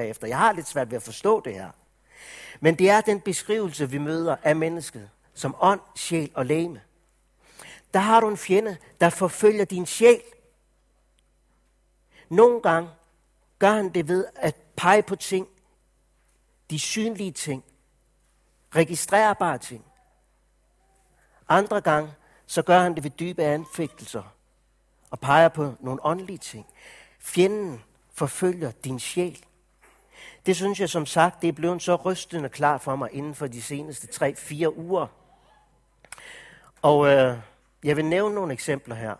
efter. Jeg har lidt svært ved at forstå det her. Men det er den beskrivelse, vi møder af mennesket, som ånd, sjæl og læme. Der har du en fjende, der forfølger din sjæl. Nogle gange gør han det ved at pege på ting, de synlige ting, registrerbare ting. Andre gange, så gør han det ved dybe anfægtelser og peger på nogle åndelige ting. Fjenden forfølger din sjæl. Det synes jeg som sagt, det er blevet så rystende klart for mig inden for de seneste 3-4 uger. Og øh, jeg vil nævne nogle eksempler her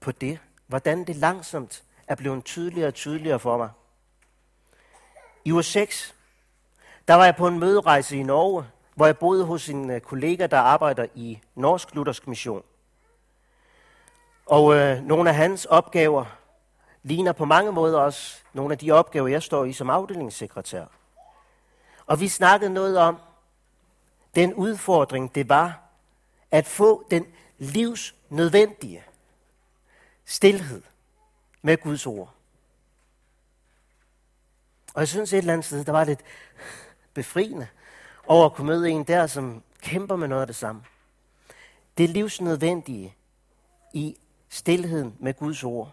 på det, hvordan det langsomt er blevet tydeligere og tydeligere for mig. I uge 6, der var jeg på en møderejse i Norge, hvor jeg boede hos en øh, kollega, der arbejder i Norsk Luthersk Mission. Og øh, nogle af hans opgaver ligner på mange måder også nogle af de opgaver, jeg står i som afdelingssekretær. Og vi snakkede noget om den udfordring, det var at få den livsnødvendige stillhed med Guds ord. Og jeg synes et eller andet sted, der var lidt befriende over at kunne møde en der, som kæmper med noget af det samme. Det livsnødvendige i stillheden med Guds ord.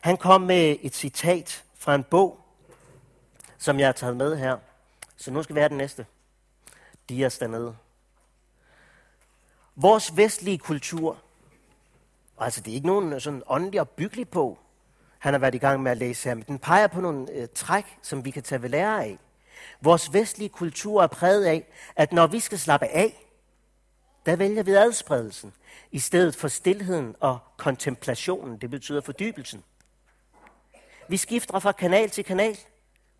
Han kom med et citat fra en bog, som jeg har taget med her. Så nu skal vi have den næste. Dias dernede. Vores vestlige kultur, altså det er ikke nogen øh, sådan åndelig og byggelig på, han har været i gang med at læse her, men den peger på nogle øh, træk, som vi kan tage ved lære af. Vores vestlige kultur er præget af, at når vi skal slappe af, der vælger vi adspredelsen, i stedet for stillheden og kontemplationen, det betyder fordybelsen. Vi skifter fra kanal til kanal,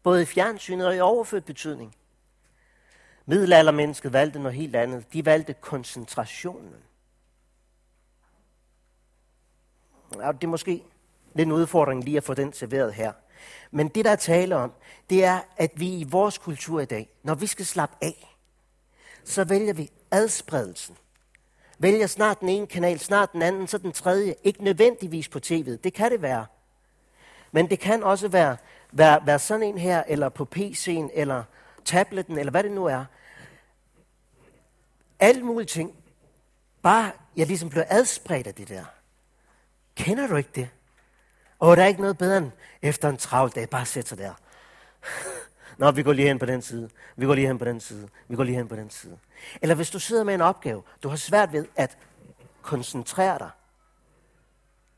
både i fjernsynet og i overført betydning. Middelaldermennesket valgte noget helt andet. De valgte koncentrationen. Ja, det er måske lidt en udfordring lige at få den serveret her. Men det, der er tale om, det er, at vi i vores kultur i dag, når vi skal slappe af, så vælger vi adspredelsen. Vælger snart den ene kanal, snart den anden, så den tredje. Ikke nødvendigvis på tv'et. Det kan det være. Men det kan også være, være, være sådan en her, eller på PC'en, eller tabletten, eller hvad det nu er. Alle mulige ting. Bare, jeg ligesom bliver adspredt af det der. Kender du ikke det? Og der er ikke noget bedre end efter en travl dag, bare sætte sig der. Nå, vi går lige hen på den side. Vi går lige hen på den side. Vi går lige hen på den side. Eller hvis du sidder med en opgave, du har svært ved at koncentrere dig.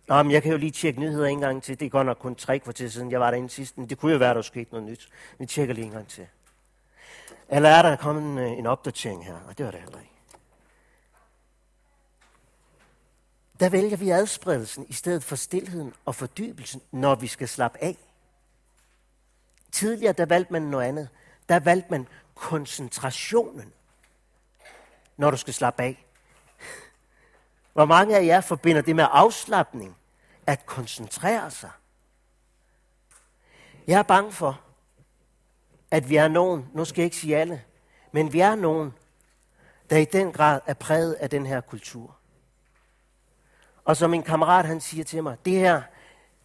Nå, men jeg kan jo lige tjekke nyheder en gang til. Det er godt nok kun tre kvarter siden, jeg var derinde sidst. Men det kunne jo være, der skete noget nyt. Vi tjekker lige en gang til. Eller er der kommet en, øh, en opdatering her? Og det var det heller ikke. Der vælger vi adspredelsen i stedet for stillheden og fordybelsen, når vi skal slappe af. Tidligere, der valgte man noget andet. Der valgte man koncentrationen, når du skal slappe af. Hvor mange af jer forbinder det med afslappning, at koncentrere sig? Jeg er bange for, at vi er nogen, nu skal jeg ikke sige alle, men vi er nogen, der i den grad er præget af den her kultur. Og som min kammerat han siger til mig, det her,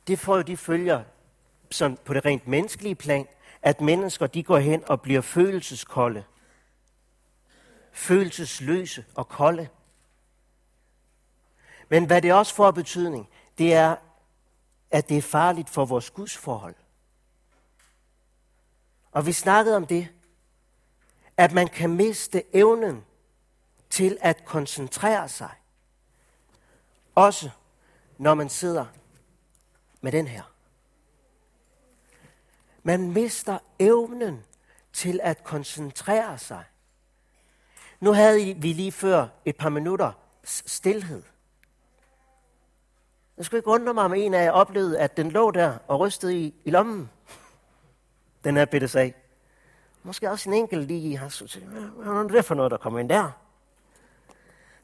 det får jo de følger sådan på det rent menneskelige plan, at mennesker de går hen og bliver følelseskolde. Følelsesløse og kolde. Men hvad det også får betydning, det er, at det er farligt for vores Guds forhold. Og vi snakkede om det, at man kan miste evnen til at koncentrere sig. Også når man sidder med den her. Man mister evnen til at koncentrere sig. Nu havde vi lige før et par minutter stillhed. Jeg skulle ikke undre mig, om en af jer oplevede, at den lå der og rystede i, i lommen. Den er bitte sag. Måske også en enkelt lige har sagt, hvad er det for noget, der kommer ind der?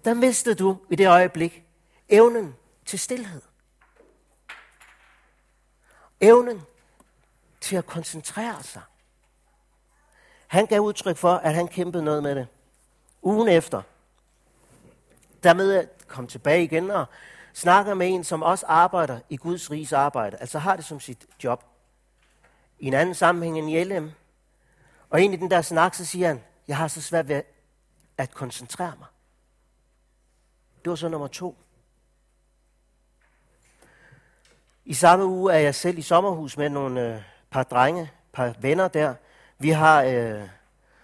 Der mistede du i det øjeblik evnen til stillhed. Evnen til at koncentrere sig. Han gav udtryk for, at han kæmpede noget med det. Ugen efter, der med at komme tilbage igen og snakker med en, som også arbejder i Guds riges arbejde, altså har det som sit job. i en anden sammenhæng end i LM. Og ind i den der snak, så siger han, jeg har så svært ved at koncentrere mig. Det var så nummer to. I samme uge er jeg selv i sommerhus med nogle øh, par drenge, par venner der. Vi har øh,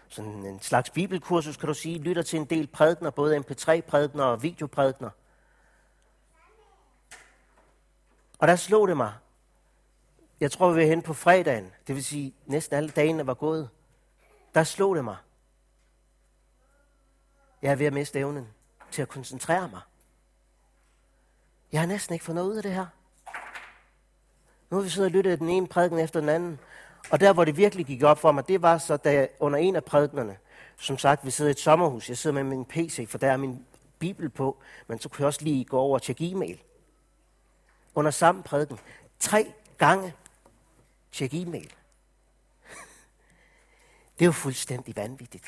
sådan en slags bibelkursus, kan du sige, lytter til en del prædikner, både mp3-prædikner og videoprædikner. Og der slog det mig. Jeg tror, vi er hen på fredagen, det vil sige næsten alle dagene var gået. Der slog det mig. Jeg er ved at miste evnen til at koncentrere mig. Jeg har næsten ikke fået noget ud af det her. Nu har vi siddet og lyttet den ene prædiken efter den anden. Og der, hvor det virkelig gik op for mig, det var så, da jeg, under en af prædiknerne, som sagt, vi sidder i et sommerhus, jeg sidder med min PC, for der er min bibel på, men så kunne jeg også lige gå over og tjekke e-mail. Under samme prædiken, tre gange Tjek e-mail. Det er jo fuldstændig vanvittigt.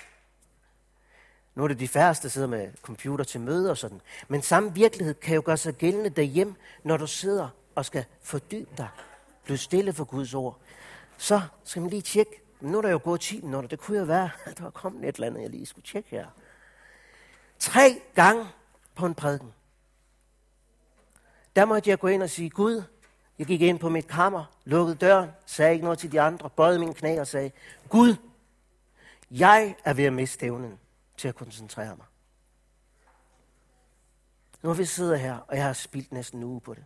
Nu er det de færreste, der sidder med computer til møder og sådan. Men samme virkelighed kan jo gøre sig gældende derhjemme, når du sidder og skal fordybe dig. Bliv stille for Guds ord. Så skal man lige tjekke. Men nu er der jo gået 10 minutter. Det kunne jo være, at der var kommet et eller andet, jeg lige skulle tjekke her. Tre gange på en prædiken. Der måtte jeg gå ind og sige, Gud, jeg gik ind på mit kammer, lukkede døren, sagde ikke noget til de andre, bøjede mine knæ og sagde, Gud, jeg er ved at miste evnen til at koncentrere mig. Nu har vi siddet her, og jeg har spildt næsten en uge på det.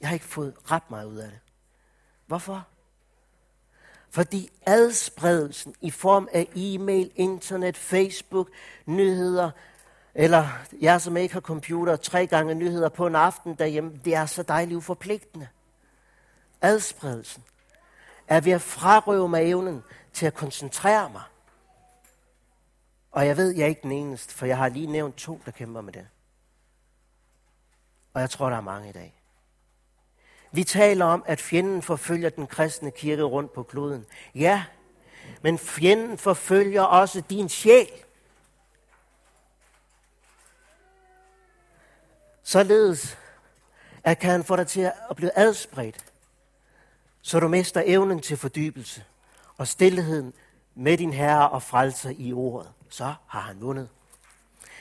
Jeg har ikke fået ret meget ud af det. Hvorfor? Fordi adspredelsen i form af e-mail, internet, Facebook, nyheder, eller jeg som ikke har computer, tre gange nyheder på en aften derhjemme, det er så dejligt uforpligtende. Adspredelsen er ved at frarøve mig evnen til at koncentrere mig. Og jeg ved, jeg er ikke den eneste, for jeg har lige nævnt to, der kæmper med det. Og jeg tror, der er mange i dag. Vi taler om, at fjenden forfølger den kristne kirke rundt på kloden. Ja, men fjenden forfølger også din sjæl. Således at kan han få dig til at blive adspredt, så du mister evnen til fordybelse og stillheden med din herre og frelser i ordet. Så har han vundet.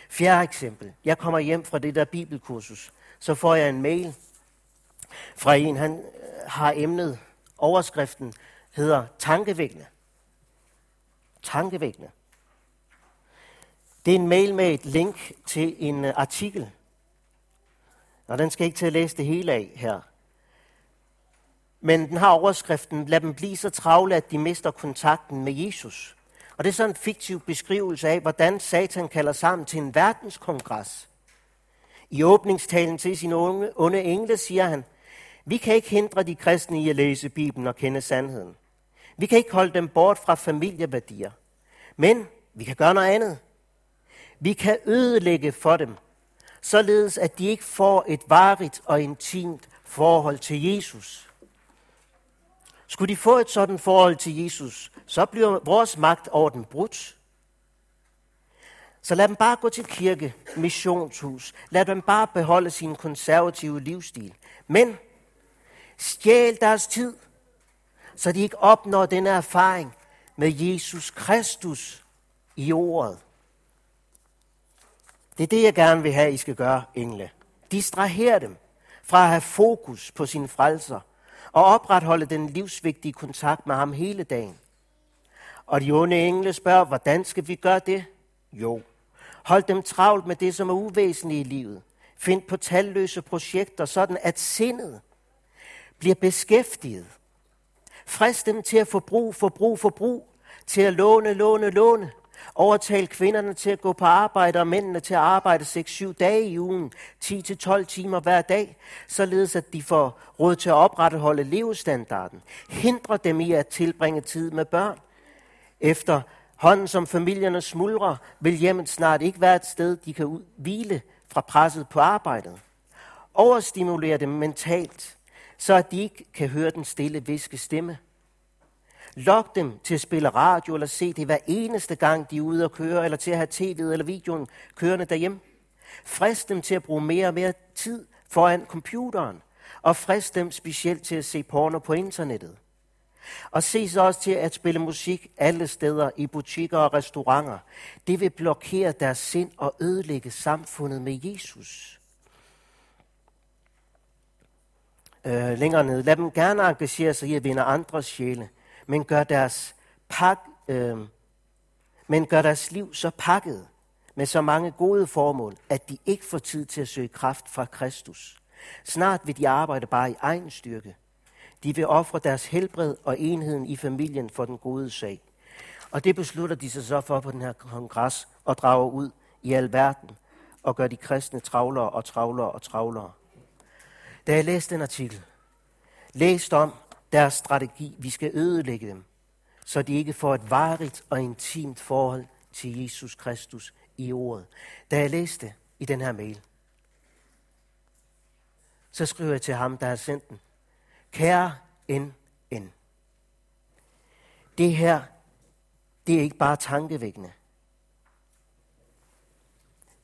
Fjerde eksempel. Jeg kommer hjem fra det der bibelkursus. Så får jeg en mail fra en, han øh, har emnet, overskriften hedder tankevækkende. Tankevækkende. Det er en mail med et link til en øh, artikel. Og den skal ikke til at læse det hele af her. Men den har overskriften, lad dem blive så travle, at de mister kontakten med Jesus. Og det er sådan en fiktiv beskrivelse af, hvordan Satan kalder sammen til en verdenskongres. I åbningstalen til sin unge, onde engle siger han, vi kan ikke hindre de kristne i at læse Bibelen og kende sandheden. Vi kan ikke holde dem bort fra familieværdier. Men vi kan gøre noget andet. Vi kan ødelægge for dem, således at de ikke får et varigt og intimt forhold til Jesus. Skulle de få et sådan forhold til Jesus, så bliver vores magt over den brudt. Så lad dem bare gå til kirke, missionshus. Lad dem bare beholde sin konservative livsstil. Men Stjæl deres tid, så de ikke opnår den erfaring med Jesus Kristus i ordet. Det er det, jeg gerne vil have, I skal gøre, engle. Distraher dem fra at have fokus på sine frelser og opretholde den livsvigtige kontakt med ham hele dagen. Og de onde engle spørger, hvordan skal vi gøre det? Jo, hold dem travlt med det, som er uvæsentligt i livet. Find på talløse projekter, sådan at sindet bliver beskæftiget. Frist dem til at forbruge, forbrug, forbrug, til at låne, låne, låne. Overtal kvinderne til at gå på arbejde og mændene til at arbejde 6-7 dage i ugen, 10-12 timer hver dag, således at de får råd til at opretholde levestandarden. Hindre dem i at tilbringe tid med børn. Efter hånden som familierne smuldrer, vil hjemmet snart ikke være et sted, de kan hvile fra presset på arbejdet. Overstimulere dem mentalt så at de ikke kan høre den stille viske stemme. Lok dem til at spille radio eller se det hver eneste gang, de er ude og køre, eller til at have tv'et eller videoen kørende derhjemme. Frist dem til at bruge mere og mere tid foran computeren, og frist dem specielt til at se porno på internettet. Og se så også til at spille musik alle steder, i butikker og restauranter. Det vil blokere deres sind og ødelægge samfundet med Jesus. Øh, længere ned. Lad dem gerne engagere sig i at vinde andres sjæle, men gør deres, pak, øh, men gør deres liv så pakket med så mange gode formål, at de ikke får tid til at søge kraft fra Kristus. Snart vil de arbejde bare i egen styrke. De vil ofre deres helbred og enheden i familien for den gode sag. Og det beslutter de sig så for på den her kongres og drager ud i al verden og gør de kristne travlere og travlere og travlere. Da jeg læste den artikel, læste om deres strategi, vi skal ødelægge dem, så de ikke får et varigt og intimt forhold til Jesus Kristus i ordet. Da jeg læste i den her mail, så skriver jeg til ham, der har sendt den. Kære NN. Det her, det er ikke bare tankevækkende.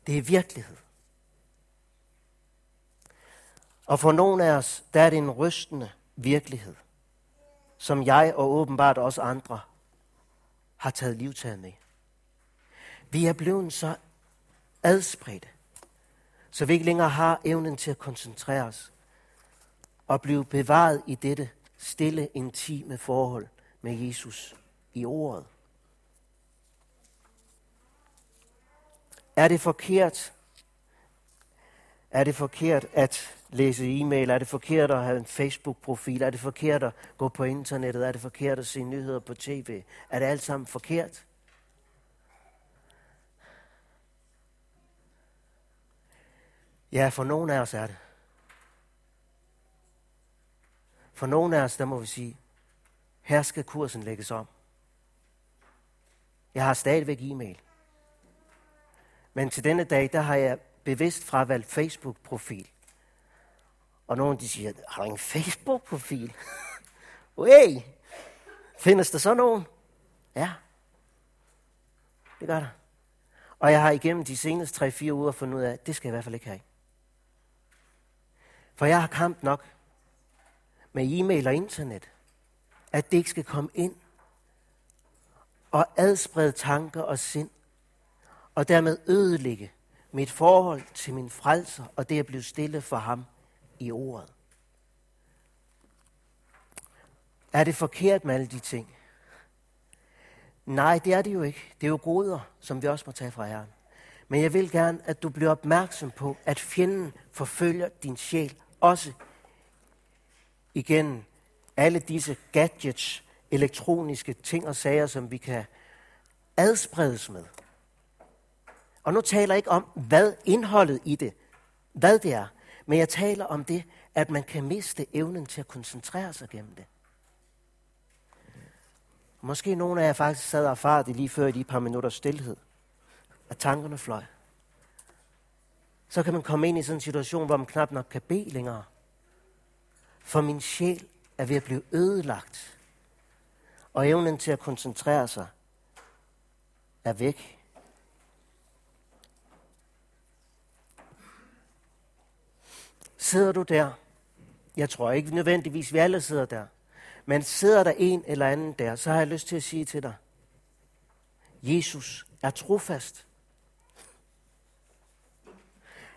Det er virkelighed. Og for nogle af os, der er det en rystende virkelighed, som jeg og åbenbart også andre har taget livtaget med. Vi er blevet så adspredte, så vi ikke længere har evnen til at koncentrere os og blive bevaret i dette stille, intime forhold med Jesus i ordet. Er det forkert? Er det forkert at læse e-mail? Er det forkert at have en Facebook-profil? Er det forkert at gå på internettet? Er det forkert at se nyheder på tv? Er det alt sammen forkert? Ja, for nogen af os er det. For nogle af os, der må vi sige, her skal kursen lægges om. Jeg har stadigvæk e-mail. Men til denne dag, der har jeg bevidst fravalgt Facebook-profil. Og nogen de siger, har du en Facebook-profil? hey, findes der så nogen? Ja, det gør der. Og jeg har igennem de seneste 3-4 uger fundet ud af, at det skal jeg i hvert fald ikke have. For jeg har kamp nok med e-mail og internet, at det ikke skal komme ind og adsprede tanker og sind, og dermed ødelægge mit forhold til min frelser, og det at blive stille for ham i ordet. Er det forkert med alle de ting? Nej, det er det jo ikke. Det er jo goder, som vi også må tage fra Herren. Men jeg vil gerne, at du bliver opmærksom på, at fjenden forfølger din sjæl også igen alle disse gadgets, elektroniske ting og sager, som vi kan adspredes med. Og nu taler jeg ikke om, hvad indholdet i det, hvad det er, men jeg taler om det, at man kan miste evnen til at koncentrere sig gennem det. Måske nogle af jer faktisk sad og erfarede det lige før i de par minutter stillhed, at tankerne fløj. Så kan man komme ind i sådan en situation, hvor man knap nok kan bede længere. For min sjæl er ved at blive ødelagt. Og evnen til at koncentrere sig er væk. Sidder du der? Jeg tror ikke nødvendigvis, vi alle sidder der. Men sidder der en eller anden der, så har jeg lyst til at sige til dig, Jesus er trofast.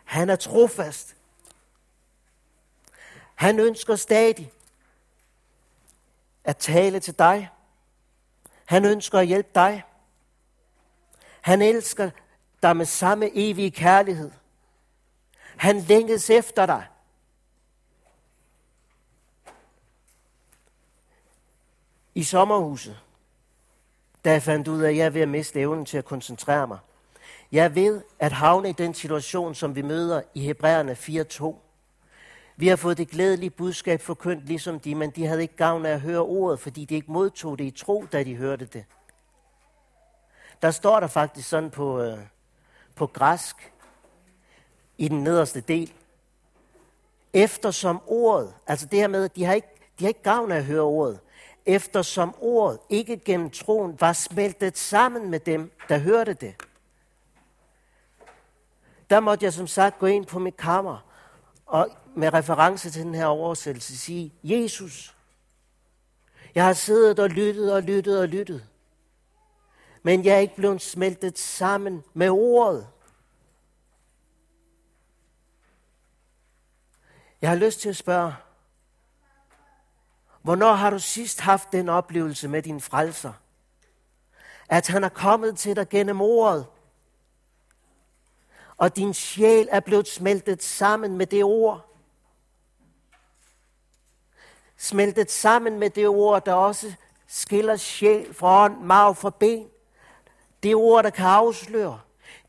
Han er trofast. Han ønsker stadig at tale til dig. Han ønsker at hjælpe dig. Han elsker dig med samme evige kærlighed. Han længes efter dig. I sommerhuset, da jeg fandt ud af, at jeg er ved at miste evnen til at koncentrere mig. Jeg ved at havne i den situation, som vi møder i Hebræerne 4.2. Vi har fået det glædelige budskab forkyndt ligesom de, men de havde ikke gavn af at høre ordet, fordi de ikke modtog det i tro, da de hørte det. Der står der faktisk sådan på, øh, på græsk, i den nederste del, eftersom ordet, altså det her med, at de har ikke, de har ikke gavn af at høre ordet, eftersom ordet ikke gennem troen var smeltet sammen med dem, der hørte det. Der måtte jeg som sagt gå ind på mit kammer og med reference til den her oversættelse sige, Jesus, Jeg har siddet og lyttet og lyttet og lyttet. Men jeg er ikke blevet smeltet sammen med ordet. Jeg har lyst til at spørge, hvornår har du sidst haft den oplevelse med din frelser? At han er kommet til dig gennem ordet, og din sjæl er blevet smeltet sammen med det ord. Smeltet sammen med det ord, der også skiller sjæl fra ånd, mag fra ben. Det ord, der kan afsløre.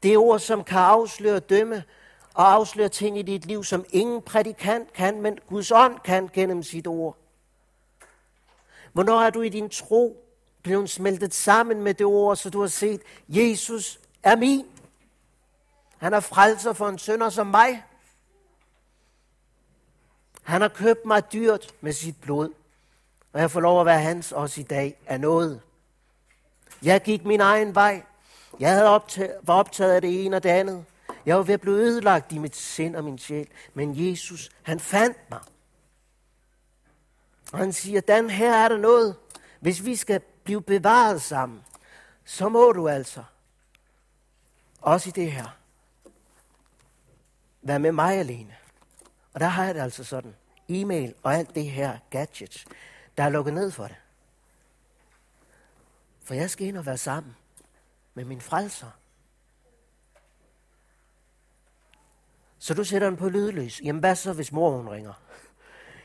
Det ord, som kan afsløre dømme og afsløre ting i dit liv, som ingen prædikant kan, men Guds ånd kan gennem sit ord. Hvornår er du i din tro blevet smeltet sammen med det ord, så du har set, Jesus er min. Han er frelser for en sønder som mig. Han har købt mig dyrt med sit blod, og jeg får lov at være hans også i dag af noget. Jeg gik min egen vej. Jeg havde optaget, var optaget af det ene og det andet. Jeg var ved at blive ødelagt i mit sind og min sjæl. Men Jesus, han fandt mig. Og han siger, Dan, her er der noget. Hvis vi skal blive bevaret sammen, så må du altså, også i det her, være med mig alene. Og der har jeg det altså sådan. E-mail og alt det her gadgets, der er lukket ned for det. For jeg skal ind og være sammen med min frelser. Så du sætter den på lydløs. Jamen hvad så, hvis mor hun ringer?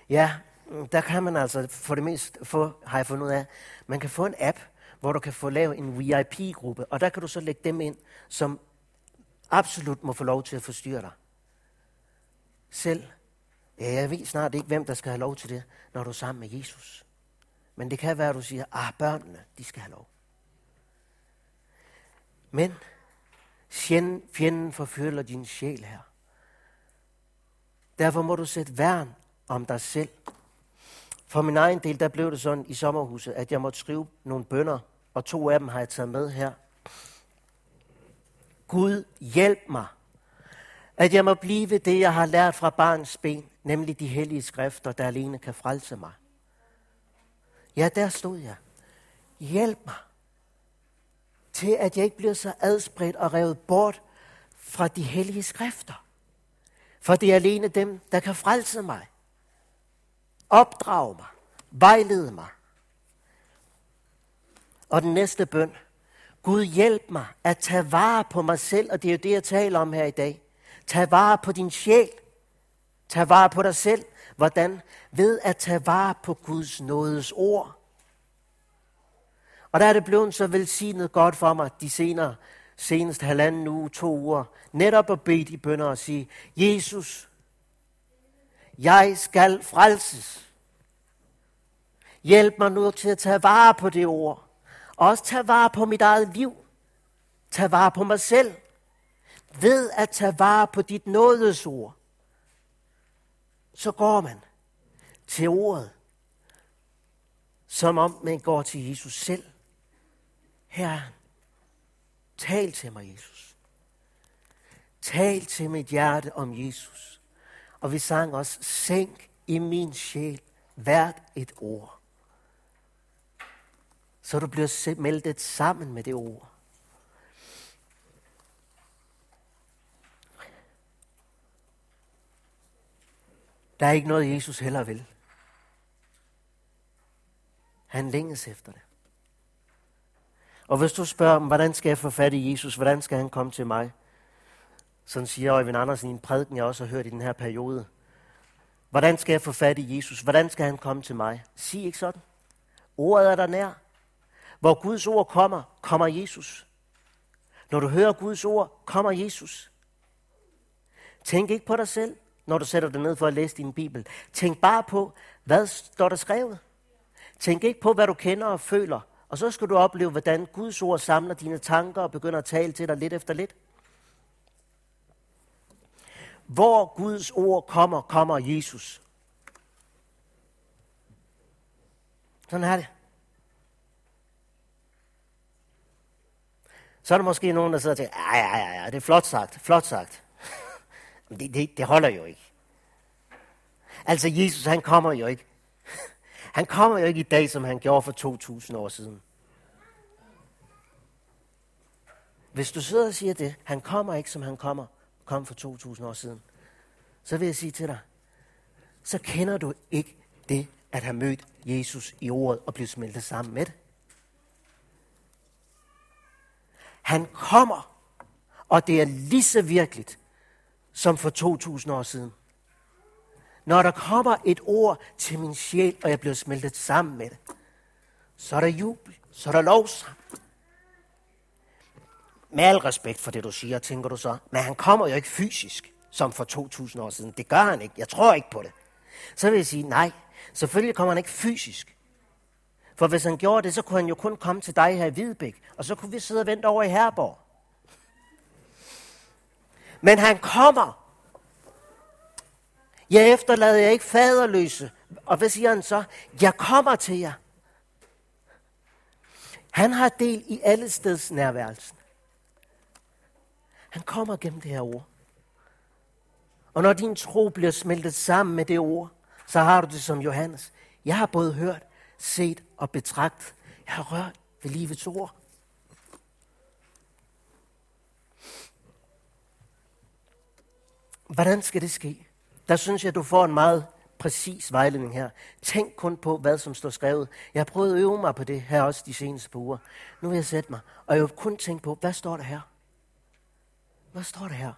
Ja, der kan man altså for det mest få, har jeg fundet ud af, man kan få en app, hvor du kan få lavet en VIP-gruppe, og der kan du så lægge dem ind, som absolut må få lov til at forstyrre dig. Selv. Ja, jeg ved snart ikke, hvem der skal have lov til det, når du er sammen med Jesus. Men det kan være, at du siger, ah, børnene, de skal have lov. Men fjenden forfølger din sjæl her. Derfor må du sætte værn om dig selv. For min egen del, der blev det sådan i sommerhuset, at jeg måtte skrive nogle bønder, og to af dem har jeg taget med her. Gud, hjælp mig, at jeg må blive det, jeg har lært fra barns ben, nemlig de hellige skrifter, der alene kan frelse mig. Ja, der stod jeg. Hjælp mig til, at jeg ikke bliver så adspredt og revet bort fra de hellige skrifter. For det er alene dem, der kan frelse mig, Opdrag mig, Vejled mig. Og den næste bøn. Gud hjælp mig at tage vare på mig selv, og det er jo det, jeg taler om her i dag. Tag vare på din sjæl. Tag vare på dig selv. Hvordan? Ved at tage vare på Guds nådes ord. Og der er det blevet så velsignet godt for mig de senere, seneste halvanden uge, to uger, netop at bede de bønder og sige, Jesus, jeg skal frelses. Hjælp mig nu til at tage vare på det ord. Og også tage vare på mit eget liv. Tag vare på mig selv. Ved at tage vare på dit nådesord. Så går man til ordet, som om man går til Jesus selv. Herre, tal til mig, Jesus. Tal til mit hjerte om Jesus. Og vi sang også, sænk i min sjæl hvert et ord. Så du bliver smeltet sammen med det ord. Der er ikke noget, Jesus heller vil. Han længes efter det. Og hvis du spørger, hvordan skal jeg få fat i Jesus? Hvordan skal han komme til mig? Sådan siger Øjvind Andersen i en prædiken, jeg også har hørt i den her periode. Hvordan skal jeg få fat i Jesus? Hvordan skal han komme til mig? Sig ikke sådan. Ordet er der nær. Hvor Guds ord kommer, kommer Jesus. Når du hører Guds ord, kommer Jesus. Tænk ikke på dig selv, når du sætter dig ned for at læse din Bibel. Tænk bare på, hvad står der skrevet. Tænk ikke på, hvad du kender og føler. Og så skal du opleve, hvordan Guds ord samler dine tanker og begynder at tale til dig lidt efter lidt. Hvor Guds ord kommer, kommer Jesus. Sådan er det. Så er der måske nogen, der sidder og tænker, ja, ja, ja, det er flot sagt, flot sagt. det, det, det holder jo ikke. Altså, Jesus, han kommer jo ikke. Han kommer jo ikke i dag, som han gjorde for 2000 år siden. Hvis du sidder og siger det, han kommer ikke, som han kommer, kom for 2000 år siden, så vil jeg sige til dig, så kender du ikke det at have mødt Jesus i ordet og blive smeltet sammen med det. Han kommer, og det er lige så virkeligt som for 2000 år siden. Når der kommer et ord til min sjæl, og jeg bliver smeltet sammen med det, så er der jubel, så er der lovsang. Med al respekt for det, du siger, tænker du så, men han kommer jo ikke fysisk, som for 2000 år siden. Det gør han ikke. Jeg tror ikke på det. Så vil jeg sige, nej, selvfølgelig kommer han ikke fysisk. For hvis han gjorde det, så kunne han jo kun komme til dig her i Hvidebæk, og så kunne vi sidde og vente over i Herborg. Men han kommer. Jeg efterlader jer ikke faderløse. Og hvad siger han så? Jeg kommer til jer. Han har del i alle steds nærværelsen. Han kommer gennem det her ord. Og når din tro bliver smeltet sammen med det ord, så har du det som Johannes. Jeg har både hørt, set og betragt. Jeg har rørt ved livets ord. Hvordan skal det ske? Der synes jeg, du får en meget præcis vejledning her. Tænk kun på, hvad som står skrevet. Jeg har prøvet at øve mig på det her også de seneste par uger. Nu vil jeg sætte mig, og jeg vil kun tænke på, hvad står der her? Hvad står der her?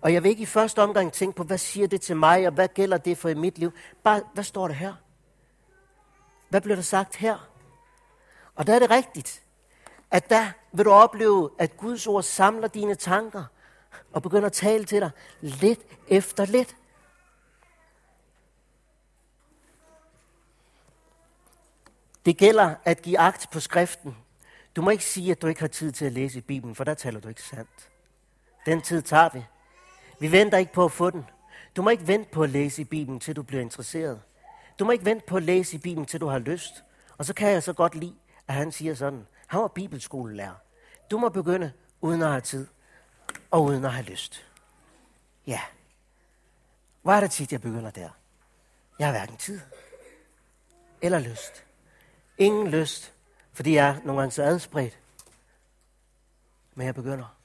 Og jeg vil ikke i første omgang tænke på, hvad siger det til mig, og hvad gælder det for i mit liv. Bare, hvad står der her? Hvad bliver der sagt her? Og der er det rigtigt, at der vil du opleve, at Guds ord samler dine tanker og begynder at tale til dig lidt efter lidt. Det gælder at give agt på skriften. Du må ikke sige, at du ikke har tid til at læse i Bibelen, for der taler du ikke sandt. Den tid tager vi. Vi venter ikke på at få den. Du må ikke vente på at læse i Bibelen, til du bliver interesseret. Du må ikke vente på at læse i Bibelen, til du har lyst. Og så kan jeg så godt lide, at han siger sådan. Han var bibelskolelærer. Du må begynde uden at have tid og uden at have lyst. Ja. Hvor er det tit, jeg begynder der? Jeg har hverken tid eller lyst. Ingen lyst, fordi jeg er nogle gange så adspredt. Men jeg begynder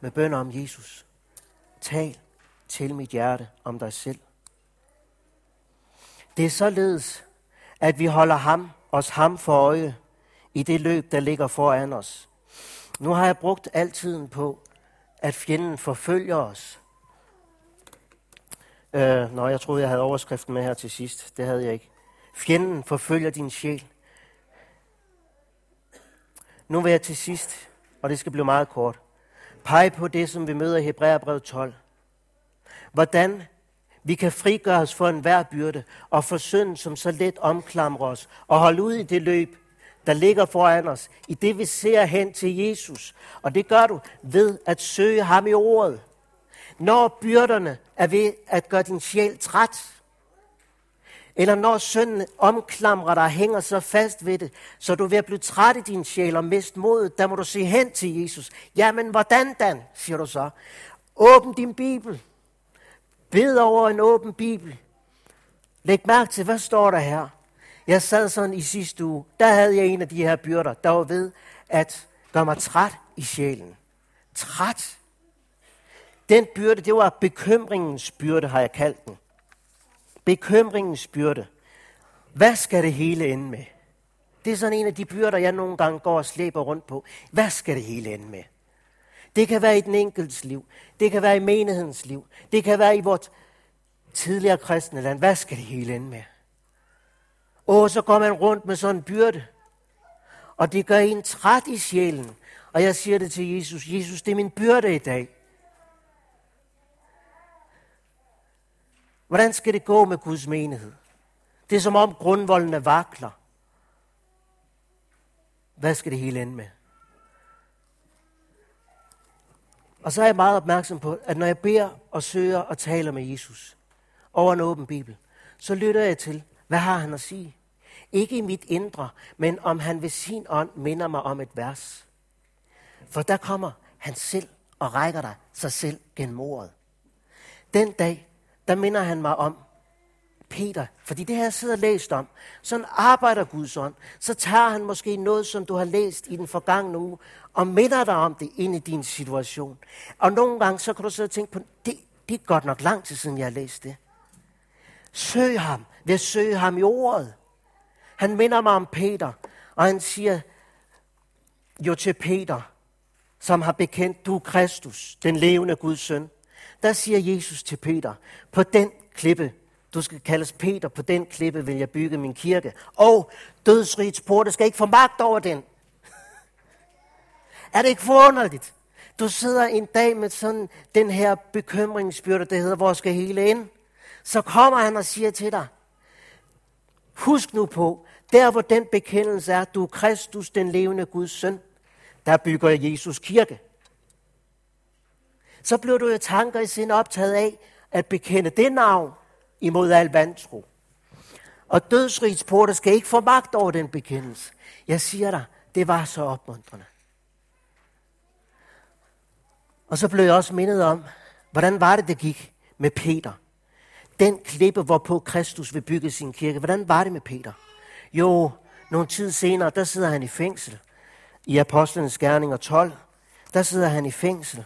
med bønder om Jesus. Tal til mit hjerte om dig selv. Det er således, at vi holder ham, os ham for øje i det løb, der ligger foran os. Nu har jeg brugt al tiden på, at fjenden forfølger os. Øh, nå, jeg troede, jeg havde overskriften med her til sidst. Det havde jeg ikke. Fjenden forfølger din sjæl. Nu vil jeg til sidst, og det skal blive meget kort, pege på det, som vi møder i Hebræerbrevet 12. Hvordan vi kan frigøre os for enhver byrde og for synd, som så let omklamrer os, og holde ud i det løb, der ligger foran os, i det vi ser hen til Jesus. Og det gør du ved at søge ham i ordet. Når byrderne er ved at gøre din sjæl træt, eller når synden omklamrer dig og hænger så fast ved det, så du er ved at blive træt i din sjæl og miste modet, der må du se hen til Jesus. Jamen, hvordan dan, siger du så. Åbn din Bibel. Bed over en åben Bibel. Læg mærke til, hvad står der her? Jeg sad sådan i sidste uge, der havde jeg en af de her byrder, der var ved at gøre mig træt i sjælen. Træt. Den byrde, det var bekymringens byrde, har jeg kaldt den. Bekymringens byrde. Hvad skal det hele ende med? Det er sådan en af de byrder, jeg nogle gange går og slæber rundt på. Hvad skal det hele ende med? Det kan være i den enkeltes liv. Det kan være i menighedens liv. Det kan være i vores tidligere kristne land. Hvad skal det hele ende med? Og så går man rundt med sådan en byrde. Og det gør en træt i sjælen. Og jeg siger det til Jesus. Jesus, det er min byrde i dag. Hvordan skal det gå med Guds menighed? Det er som om grundvoldene vakler. Hvad skal det hele ende med? Og så er jeg meget opmærksom på, at når jeg beder og søger og taler med Jesus over en åben bibel, så lytter jeg til, hvad har han at sige? Ikke i mit indre, men om han ved sin ånd minder mig om et vers. For der kommer han selv og rækker dig sig selv gennem ordet. Den dag, der minder han mig om, Peter, fordi det her jeg sidder og læst om, sådan arbejder Guds ånd, så tager han måske noget, som du har læst i den forgangne uge, og minder dig om det ind i din situation. Og nogle gange, så kan du sidde og tænke på, det, det er godt nok lang tid siden, jeg har læst det. Søg ham, ved at søge ham i ordet. Han minder mig om Peter, og han siger jo til Peter, som har bekendt, du er Kristus, den levende Guds søn. Der siger Jesus til Peter, på den klippe, du skal kaldes Peter, på den klippe vil jeg bygge min kirke. Og dødsrigets porte skal ikke få magt over den. er det ikke forunderligt? Du sidder en dag med sådan den her bekymringsbyrde, der hedder, hvor skal hele ind? Så kommer han og siger til dig, husk nu på, der hvor den bekendelse er, du er Kristus, den levende Guds søn, der bygger Jesus kirke. Så bliver du jo tanker i sin optaget af at bekende det navn imod al vantro. Og dødsrigets porte skal ikke få magt over den bekendelse. Jeg siger dig, det var så opmuntrende. Og så blev jeg også mindet om, hvordan var det, det gik med Peter. Den klippe, hvorpå Kristus vil bygge sin kirke. Hvordan var det med Peter? Jo, nogle tid senere, der sidder han i fængsel. I Apostlenes Gerninger 12, der sidder han i fængsel.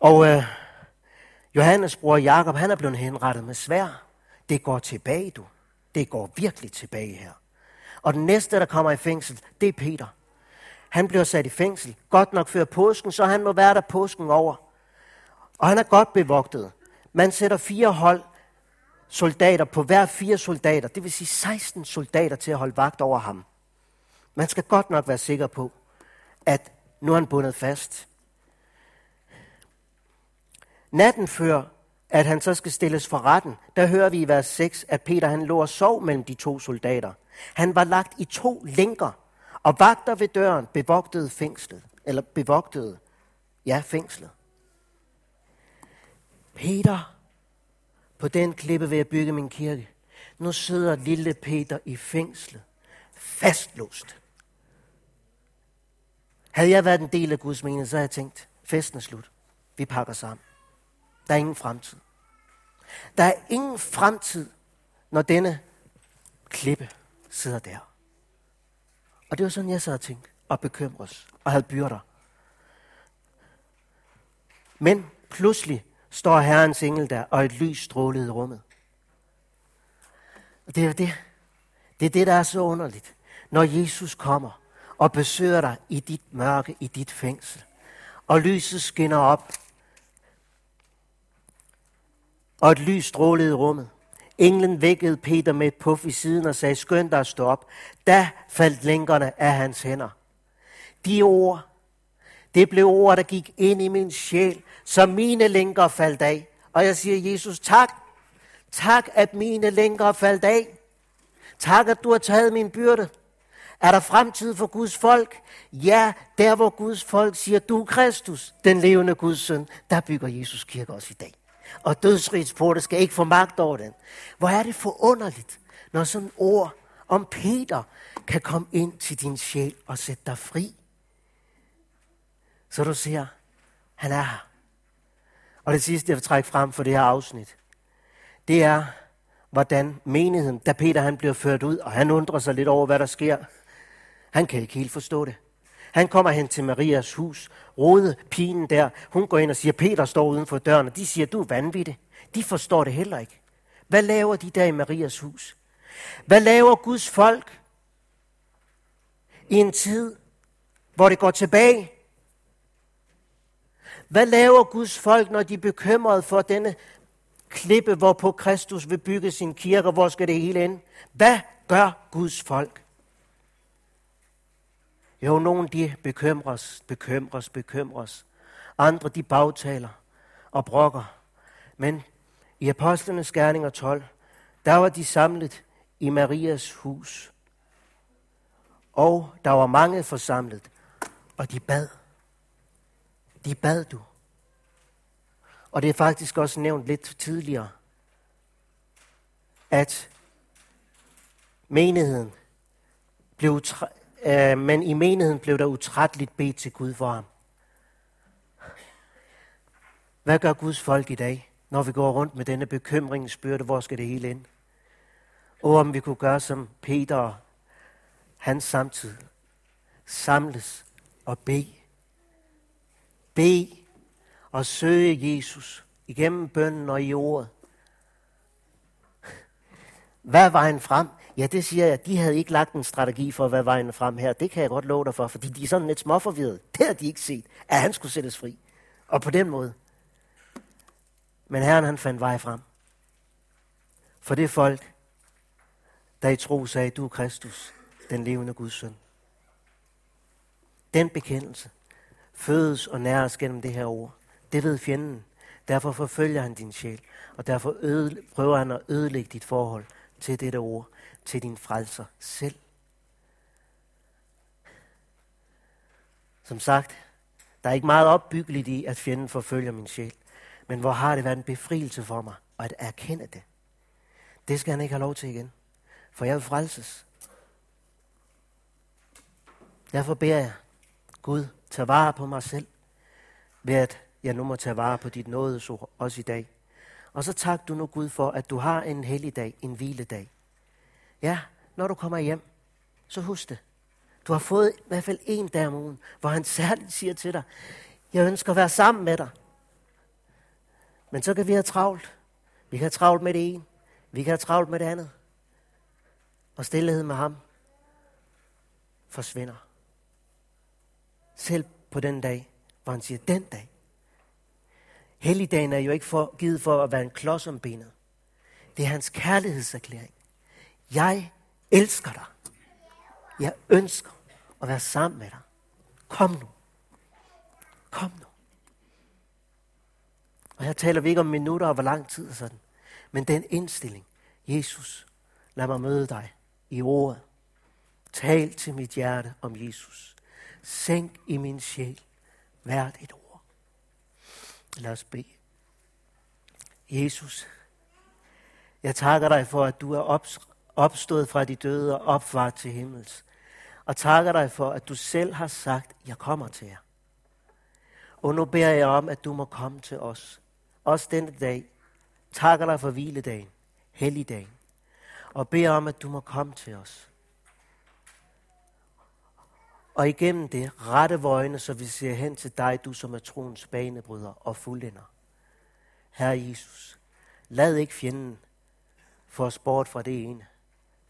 Og øh, Johannes bror Jakob, han er blevet henrettet med svær. Det går tilbage, du. Det går virkelig tilbage her. Og den næste, der kommer i fængsel, det er Peter. Han bliver sat i fængsel. Godt nok før påsken, så han må være der påsken over. Og han er godt bevogtet. Man sætter fire hold soldater på hver fire soldater. Det vil sige 16 soldater til at holde vagt over ham. Man skal godt nok være sikker på, at nu er han bundet fast. Natten før, at han så skal stilles for retten, der hører vi i vers 6, at Peter han lå og sov mellem de to soldater. Han var lagt i to lænker, og vagter ved døren bevogtede fængslet, eller bevogtede, ja, fængslet. Peter, på den klippe vil jeg bygge min kirke. Nu sidder lille Peter i fængslet, fastlåst. Havde jeg været en del af Guds mening, så havde jeg tænkt, festen er slut. Vi pakker sammen. Der er ingen fremtid. Der er ingen fremtid, når denne klippe sidder der. Og det var sådan, jeg sad og tænkte og bekymres og havde byrder. Men pludselig står Herrens engel der, og et lys strålede i rummet. Og det er det. Det er det, der er så underligt. Når Jesus kommer og besøger dig i dit mørke, i dit fængsel, og lyset skinner op, og et lys strålede i rummet. Englen vækkede Peter med et puff i siden og sagde, skynd dig at stå op. Da faldt lænkerne af hans hænder. De ord, det blev ord, der gik ind i min sjæl, så mine lænker faldt af. Og jeg siger, Jesus, tak. Tak, at mine lænker faldt af. Tak, at du har taget min byrde. Er der fremtid for Guds folk? Ja, der hvor Guds folk siger, du er Kristus, den levende Guds søn, der bygger Jesus kirke også i dag og dødsrigets porte skal ikke få magt over den. Hvor er det forunderligt, når sådan ord om Peter kan komme ind til din sjæl og sætte dig fri. Så du ser, han er her. Og det sidste, jeg vil trække frem for det her afsnit, det er, hvordan menigheden, da Peter han bliver ført ud, og han undrer sig lidt over, hvad der sker. Han kan ikke helt forstå det. Han kommer hen til Marias hus. Rode, pigen der, hun går ind og siger, Peter står uden for døren, og de siger, du er vanvittig. De forstår det heller ikke. Hvad laver de der i Marias hus? Hvad laver Guds folk i en tid, hvor det går tilbage? Hvad laver Guds folk, når de er bekymrede for denne klippe, hvorpå Kristus vil bygge sin kirke, hvor skal det hele ind? Hvad gør Guds folk? Jo, nogen de bekymres, bekymres, bekymres. Andre de bagtaler og brokker. Men i Apostlenes Gerninger 12, der var de samlet i Marias hus. Og der var mange forsamlet, og de bad. De bad du. Og det er faktisk også nævnt lidt tidligere, at menigheden blev øh, men i menigheden blev der utrætteligt bedt til Gud for ham. Hvad gør Guds folk i dag, når vi går rundt med denne bekymringsbyrde, hvor skal det hele ind? Og om vi kunne gøre som Peter og hans samtid. Samles og bede. Bed og søge Jesus igennem bønnen og i ordet. Hvad er vejen frem? Ja, det siger jeg. De havde ikke lagt en strategi for, hvad vejen frem her. Det kan jeg godt love dig for, fordi de er sådan lidt småforvirrede. Det har de ikke set, at han skulle sættes fri. Og på den måde. Men Herren han fandt vej frem. For det folk, der i tro sagde, du er Kristus, den levende Guds søn. Den bekendelse fødes og næres gennem det her ord. Det ved fjenden. Derfor forfølger han din sjæl, og derfor øde, prøver han at ødelægge dit forhold til dette ord, til din frelser selv. Som sagt, der er ikke meget opbyggeligt i, at fjenden forfølger min sjæl. Men hvor har det været en befrielse for mig at erkende det. Det skal han ikke have lov til igen. For jeg vil frelses. Derfor beder jeg, Gud, tag vare på mig selv, ved at jeg nu må tage vare på dit nådesord, også i dag. Og så tak du nu, Gud, for, at du har en hellig dag, en hviledag. Ja, når du kommer hjem, så husk det. Du har fået i hvert fald en dag om ugen, hvor han særligt siger til dig, jeg ønsker at være sammen med dig. Men så kan vi have travlt. Vi kan have travlt med det ene. Vi kan have travlt med det andet. Og stillhed med ham forsvinder. Selv på den dag, hvor han siger, den dag. Helligdagen er jo ikke for, givet for at være en klods om benet. Det er hans kærlighedserklæring. Jeg elsker dig. Jeg ønsker at være sammen med dig. Kom nu. Kom nu. Og her taler vi ikke om minutter og hvor lang tid og sådan. Men den indstilling. Jesus, lad mig møde dig i ordet. Tal til mit hjerte om Jesus. Sænk i min sjæl hvert et ord. Lad os bede. Jesus, jeg takker dig for, at du er opstået opstået fra de døde og opfart til himmels. Og takker dig for, at du selv har sagt, jeg kommer til jer. Og nu beder jeg om, at du må komme til os. Også denne dag. Takker dig for hviledagen, helligdagen. Og beder om, at du må komme til os. Og igennem det rette vøjne, så vi ser hen til dig, du som er troens banebryder og fuldender. Herre Jesus, lad ikke fjenden få os bort fra det ene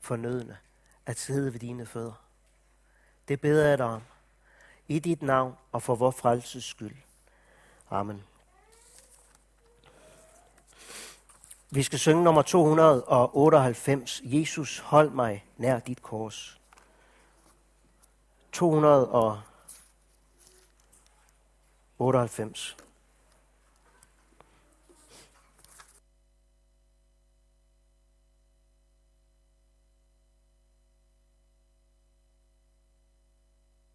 fornødne at sidde ved dine fødder. Det beder jeg dig om. I dit navn og for vor frelses skyld. Amen. Vi skal synge nummer 298. Jesus, hold mig nær dit kors. 298.